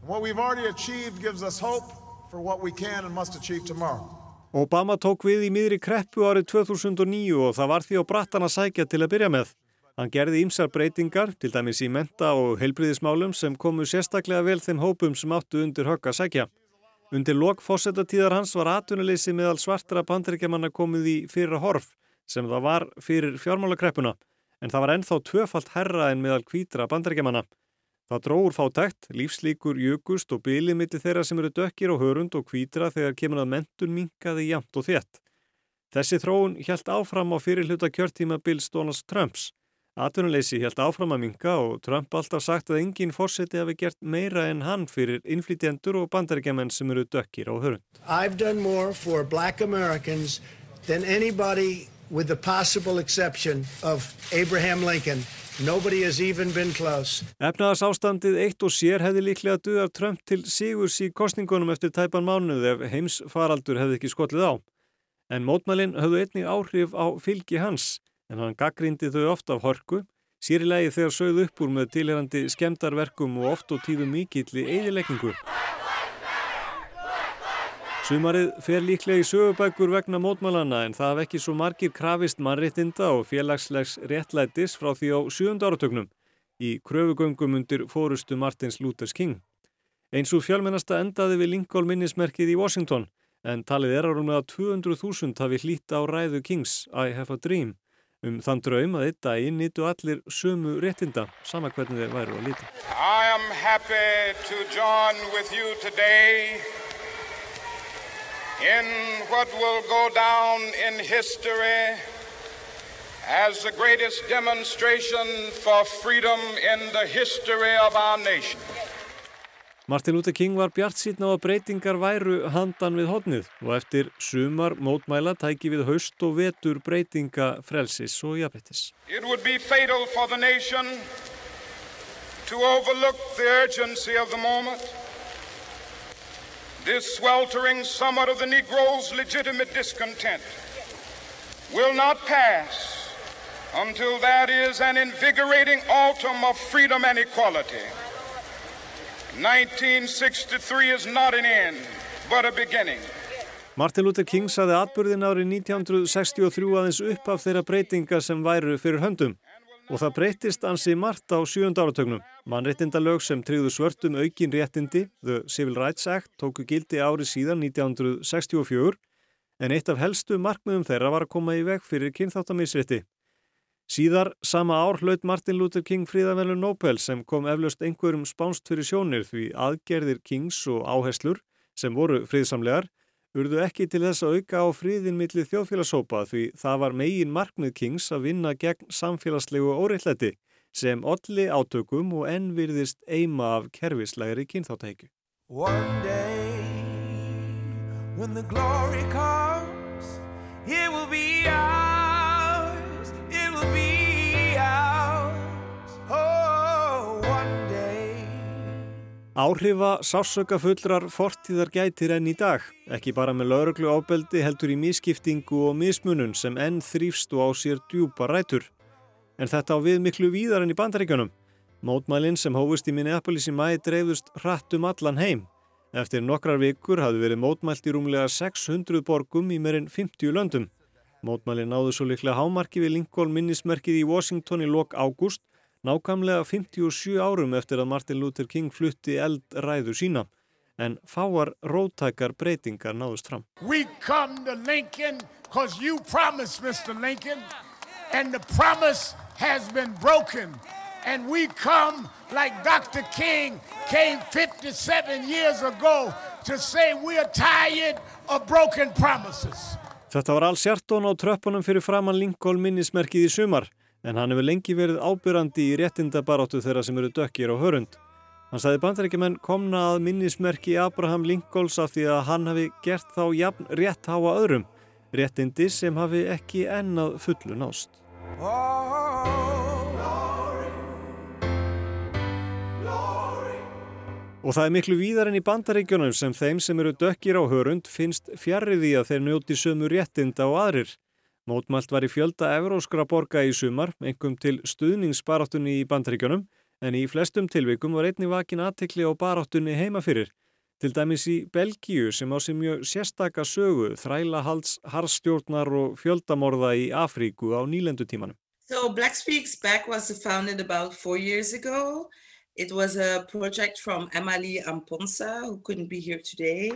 Speaker 21: And what we've already achieved gives us hope for what we can and must achieve tomorrow.
Speaker 20: Obama tók við í miðri kreppu árið 2009 og það var því á brattan að sækja til að byrja með. Hann gerði ímsar breytingar, til dæmis í menta og heilbriðismálum sem komu sérstaklega vel þeim hópum sem áttu undir högg að sækja. Undir lok fósettatíðar hans var atvinnuleysi meðal svartra bandaríkjamanna komið í fyrra horf sem það var fyrir fjármálakreppuna en það var ennþá tvöfalt herra en meðal kvítra bandaríkjamanna. Það dróður fátækt, lífslíkur jökust og bylið millir þeirra sem eru dökkir og hörund og kvítra þegar kemur að mentun minkaði jamt og þétt. Þessi þróun hjælt áfram á fyrirluta kjörtíma Bills Donalds Trumps. Atvinnuleysi hjælt áfram að minka og Trump alltaf sagt að engin fórseti hafi gert meira en hann fyrir innflytjendur og bandaríkjaman sem eru dökkir og hörund.
Speaker 16: I've done more for black Americans than anybody with the possible exception of Abraham Lincoln Nobody has even been close.
Speaker 20: Efnaðars ástandið eitt og sér hefði líklega duðar Trump til sigurs í kostningunum eftir tæpan mánuð ef heims faraldur hefði ekki skollið á. En mótmælinn höfðu einnig áhrif á fylgi hans, en hann gaggrindi þau oft af horku, sérilegi þegar sögð upp úr með tilherandi skemdarverkum og oft og tíðum mikill í eðilegningu. Sumarið fer líklega í sögubækur vegna mótmálana en það haf ekki svo margir krafist mannréttinda og félagslegs réttlætis frá því á sjönda áratögnum í kröfugöngum undir fórustu Martins Luther King. Eins og fjálmennasta endaði við Lincoln minnismerkið í Washington en talið er árum með að 200.000 hafi hlýtt á ræðu Kings I have a dream um þann draum að eitt daginn nýtu allir sömu réttinda sama hvernig þeir væru að líta.
Speaker 21: I am happy to join with you today in what will go down in history as the greatest demonstration for freedom in the history of our nation.
Speaker 20: Martin Luther King var bjart síðan á að breytingar væru handan við hodnið og eftir sumar mótmæla tæki við haust og vetur breytinga frelsis og jafnbrettis.
Speaker 21: It would be fatal for the nation to overlook the urgency of the moment This sweltering summer of the Negro's legitimate discontent will not pass until that is an invigorating autumn of freedom and equality. 1963 is not an end, but a beginning.
Speaker 20: Martin Luther King saði atbyrðin árið 1963 aðeins upp af þeirra breytinga sem væru fyrir höndum og það breytist ansi margt á sjönda áratögnum. Mannréttindalög sem tryggðu svörtum aukin réttindi, The Civil Rights Act, tóku gildi ári síðan 1964 en eitt af helstu markmiðum þeirra var að koma í veg fyrir kynþáttamisrétti. Síðar sama ár hlaut Martin Luther King fríðavelun Nobel sem kom eflaust einhverjum spánst fyrir sjónir því aðgerðir Kings og áherslur sem voru fríðsamlegar urðu ekki til þess að auka á fríðin millir þjóðfélagsópa því það var megin markmið Kings að vinna gegn samfélagslegu óreittlæti sem olli átökum og enn virðist eima af kerfislegri kynþáttækju.
Speaker 22: One day when the glory comes it will be ours
Speaker 20: Áhrifa sásöka fullrar fortíðar gætir enn í dag, ekki bara með lauruglu ábeldi heldur í miskiptingu og mismunun sem enn þrýfst og á sér djúpa rætur. En þetta á við miklu víðar enn í bandaríkjunum. Mótmælinn sem hófust í Minneapolis í mæði dreifðust hratt um allan heim. Eftir nokkrar vikur hafði verið mótmælt í rúmlega 600 borgum í meirinn 50 löndum. Mótmælinn náðu svo liklega hámarki við Lincoln minnismerkið í Washington í lok ágúst nákvæmlega 57 árum eftir að Martin Luther King flutti eld ræðu sína en fáar rótækar breytingar náðust fram.
Speaker 21: We come to Lincoln because you promised, Mr. Lincoln, and the promise has been broken. And we come like Dr. King came 57 years ago to say we are tired of broken promises.
Speaker 20: Þetta var alls hjartón á tröppunum fyrir framann Lincoln minnismerkið í sumar en hann hefur lengi verið ábyrrandi í réttindabaráttu þeirra sem eru dökkir á hörund. Hann sagði bandarækjumenn komna að minnismerki Abraham Lincolns af því að hann hafi gert þá jafn rétt háa öðrum, réttindi sem hafi ekki ennað fullu nást. Og það er miklu víðar enn í bandaríkjunum sem þeim sem eru dökkir á hörund finnst fjarrriði að þeir njóti sömu réttinda og aðrir. Mótmælt var í fjölda evróskra borga í sumar, engum til stuðningsbaráttunni í bandaríkjunum, en í flestum tilvikum var einni vakin aðtekli á baráttunni heima fyrir. Til dæmis í Belgíu sem á sem mjög sérstaka sögu, þræla halds, harstjórnar og fjöldamorða í Afríku á nýlendutímanum.
Speaker 23: So Black Speaks Back was founded about four years ago. It was a project from Emily Amponsa, who couldn't be here today,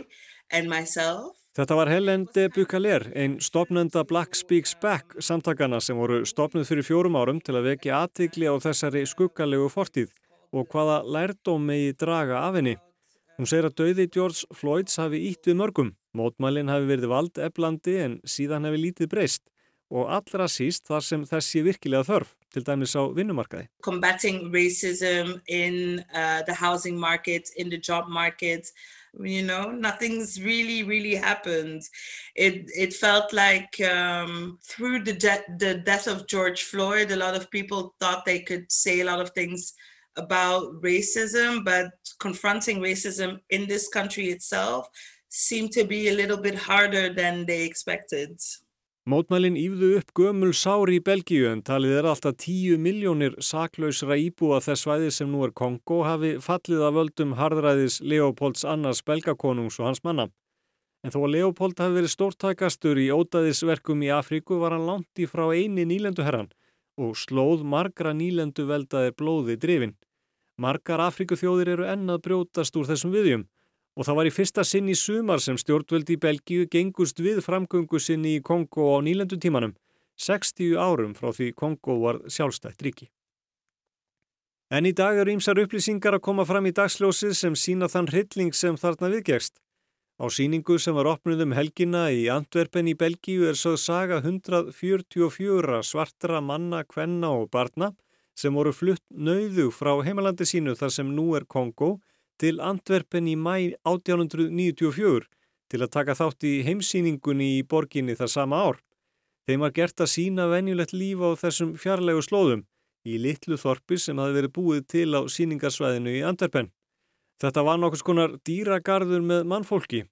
Speaker 23: and myself.
Speaker 20: Þetta var Helen de Bucaler, einn stopnenda Black Speaks Back samtakana sem voru stopnuð fyrir fjórum árum til að vekja aðtikli á þessari skuggalegu fortíð og hvaða lærdóm megi draga af henni. Hún segir að döiði George Floyds hafi ítt við mörgum, mótmælinn hafi verið vald eflandi en síðan hafi lítið breyst og allra síst þar sem þessi virkilega þörf, til dæmis á vinnumarkaði.
Speaker 23: Combating racism in uh, the housing market, in the job market, you know, nothing's really, really happened. It, it felt like um, through the, de the death of George Floyd, a lot of people thought they could say a lot of things about racism, but confronting racism in this country itself seemed to be a little bit harder than they expected.
Speaker 20: Mótmælin ífðu upp gömul sári í Belgíu en talið er alltaf 10 miljónir saklausra íbúa þess svæði sem nú er Kongo hafi fallið að völdum harðræðis Leopolds annars belgakonungs og hans manna. En þó að Leopold hafi verið stórtækastur í ótaðisverkum í Afríku var hann langt í frá eini nýlenduherran og slóð margra nýlendu veldaðir blóði drifin. Margar Afríku þjóðir eru ennað brjótast úr þessum viðjum og það var í fyrsta sinn í sumar sem stjórnvöldi í Belgíu gengust við framgöngu sinni í Kongo á nýlendutímanum, 60 árum frá því Kongo var sjálfstætt ríki. En í dag eru ýmsar upplýsingar að koma fram í dagsljósið sem sína þann hrylling sem þarna viðgegst. Á síningu sem var opnuð um helgina í Antwerpen í Belgíu er sögð saga 144 svartra manna, kvenna og barna sem voru flutt nauðu frá heimalandi sínu þar sem nú er Kongo til Antwerpen í mæ 1894 til að taka þátt í heimsýningunni í borginni það sama ár. Þeim var gert að sína venjulegt líf á þessum fjarlegu slóðum í litlu þorpi sem hafi verið búið til á síningarsvæðinu í Antwerpen. Þetta var nokkus konar dýragarður með mannfólki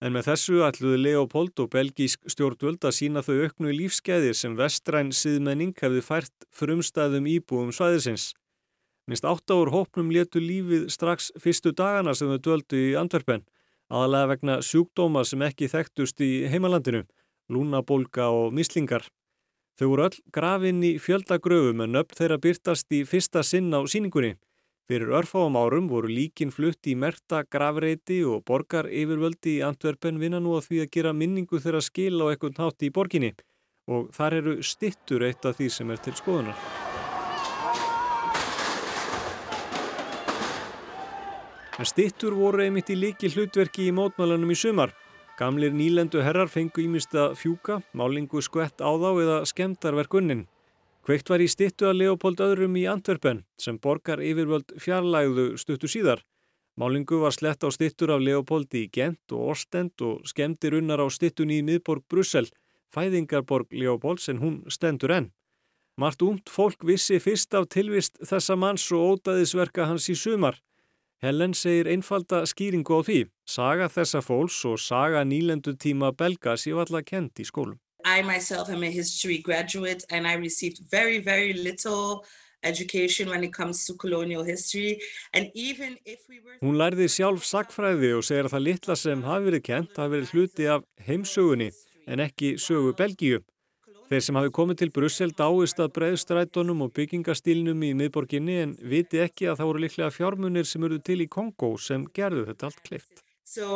Speaker 20: en með þessu ætluði Leopold og belgísk stjórnvöld að sína þau auknu lífskeiðir sem vestræn síðmenning hefði fært frumstæðum íbúum svæðisins. Minst átt áur hópnum letu lífið strax fyrstu dagana sem þau döldu í Antwerpen, aðalega vegna sjúkdóma sem ekki þekktust í heimalandinu, lúnabólka og mislingar. Þau voru öll grafinn í fjöldagröfum en upp þeirra byrtast í fyrsta sinn á síningunni. Fyrir örfáum árum voru líkin flutt í merta grafreiti og borgar yfirvöldi í Antwerpen vinna nú að því að gera minningu þeirra skil á ekkert nátt í borginni og þar eru stittur eitt af því sem er til skoðunar. En stittur voru einmitt í líki hlutverki í mótmælanum í sumar. Gamlir nýlendu herrar fengu ímist að fjúka, málingu skvett á þá eða skemdarverkunnin. Kveikt var í stittu að Leopold öðrum í Antwerpen sem borgar yfirvöld fjarlægðu stuttu síðar. Málingu var slett á stittur af Leopold í Gent og Ostend og skemdir unnar á stittun í miðborg Brussel, fæðingarborg Leopolds en hún stendur enn. Mart umt fólk vissi fyrst af tilvist þessa manns og ótaðisverka hans í sumar. Helen segir einfalda skýringu á því. Saga þessa fólks og saga nýlendu tíma belga séu alla kent í skólum.
Speaker 23: I myself am a history graduate and I received very, very little education when it comes to colonial history and even if we were...
Speaker 20: Hún lærði sjálf sagfræði og segir að það litla sem hafi verið kent hafi verið hluti af heimsögunni en ekki sögu Belgíu. Þeir sem hafi komið til Brussel dáist að breyðstrætonum og byggingastílnum í miðborginni en viti ekki að það voru líklega fjármunir sem eru til í Kongo sem gerðu þetta allt kleift.
Speaker 23: So,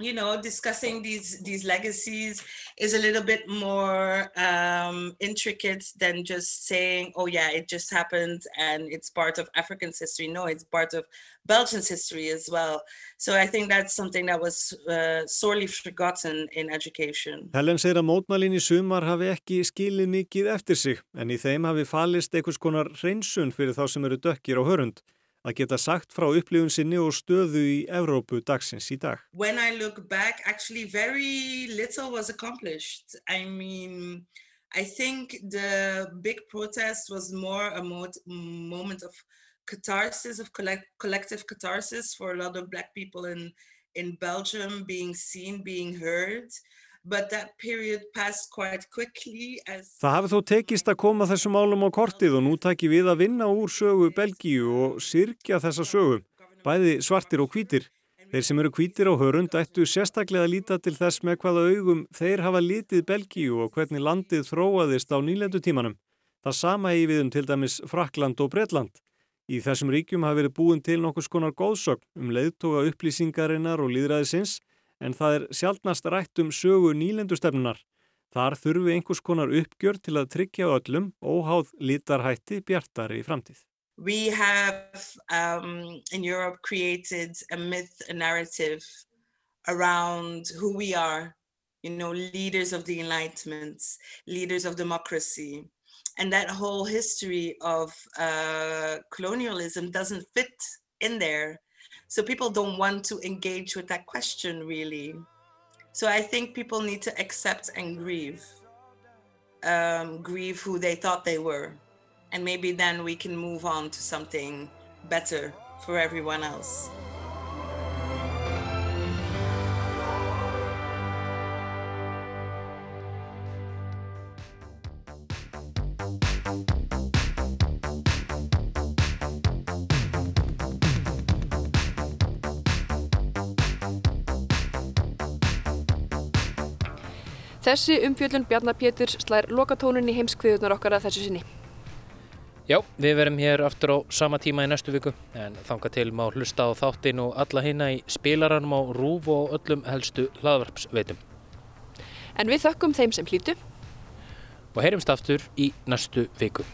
Speaker 23: you know, discussing these, these legacies is a little bit more um, intricate than just saying, oh yeah, it just happened and it's part of African's history. No, it's part of Belgian's history as well. So I think that's something that was uh, sorely forgotten in education.
Speaker 20: Helen segir að mótmælin í sumar hafi ekki skilið mikið eftir sig en í þeim hafi falist einhvers konar hreinsun fyrir þá sem eru dökkir á hörund. Að geta sagt frá upplifun sinni og stöðu í Evrópu dagsins í dag.
Speaker 23: When I look back, actually very little was accomplished. I mean, I think the big protest was more a moment of catharsis, of collect collective catharsis for a lot of black people in, in Belgium, being seen, being heard.
Speaker 20: Það hafi þó tekist að koma þessum málum á kortið og nú taki við að vinna úr sögu Belgíu og sirkja þessa sögu, bæði svartir og hvítir. Þeir sem eru hvítir á hörund ættu sérstaklega að líta til þess með hvaða augum þeir hafa litið Belgíu og hvernig landið þróaðist á nýlendu tímanum. Það sama í viðum til dæmis Frakland og Bretland. Í þessum ríkjum hafi verið búin til nokkus konar góðsögn um leiðtoga upplýsingarinnar og líðræðisins en það er sjálfnast rætt um sögu nýlendustefnunar. Þar þurfi einhvers konar uppgjör til að tryggja öllum óháð lítarhætti bjartari í framtíð.
Speaker 23: We have um, in Europe created a myth, a narrative around who we are, you know, leaders of the Enlightenment, leaders of democracy. And that whole history of uh, colonialism doesn't fit in there. So people don't want to engage with that question really. So I think people need to accept and grieve, um, grieve who they thought they were. And maybe then we can move on to something better for everyone else.
Speaker 8: Þessi umfjöldun Bjarnar Pétur slær lokatónun í heimskviðunar okkar að þessu sinni.
Speaker 7: Já, við verum hér aftur á sama tíma í næstu viku en þanga til má hlusta á þáttin og alla hýna í spilaranum á rúf og öllum helstu hlaðvarpsveitum.
Speaker 8: En við þökkum þeim sem hlýtu
Speaker 7: og heyrumst aftur í næstu viku.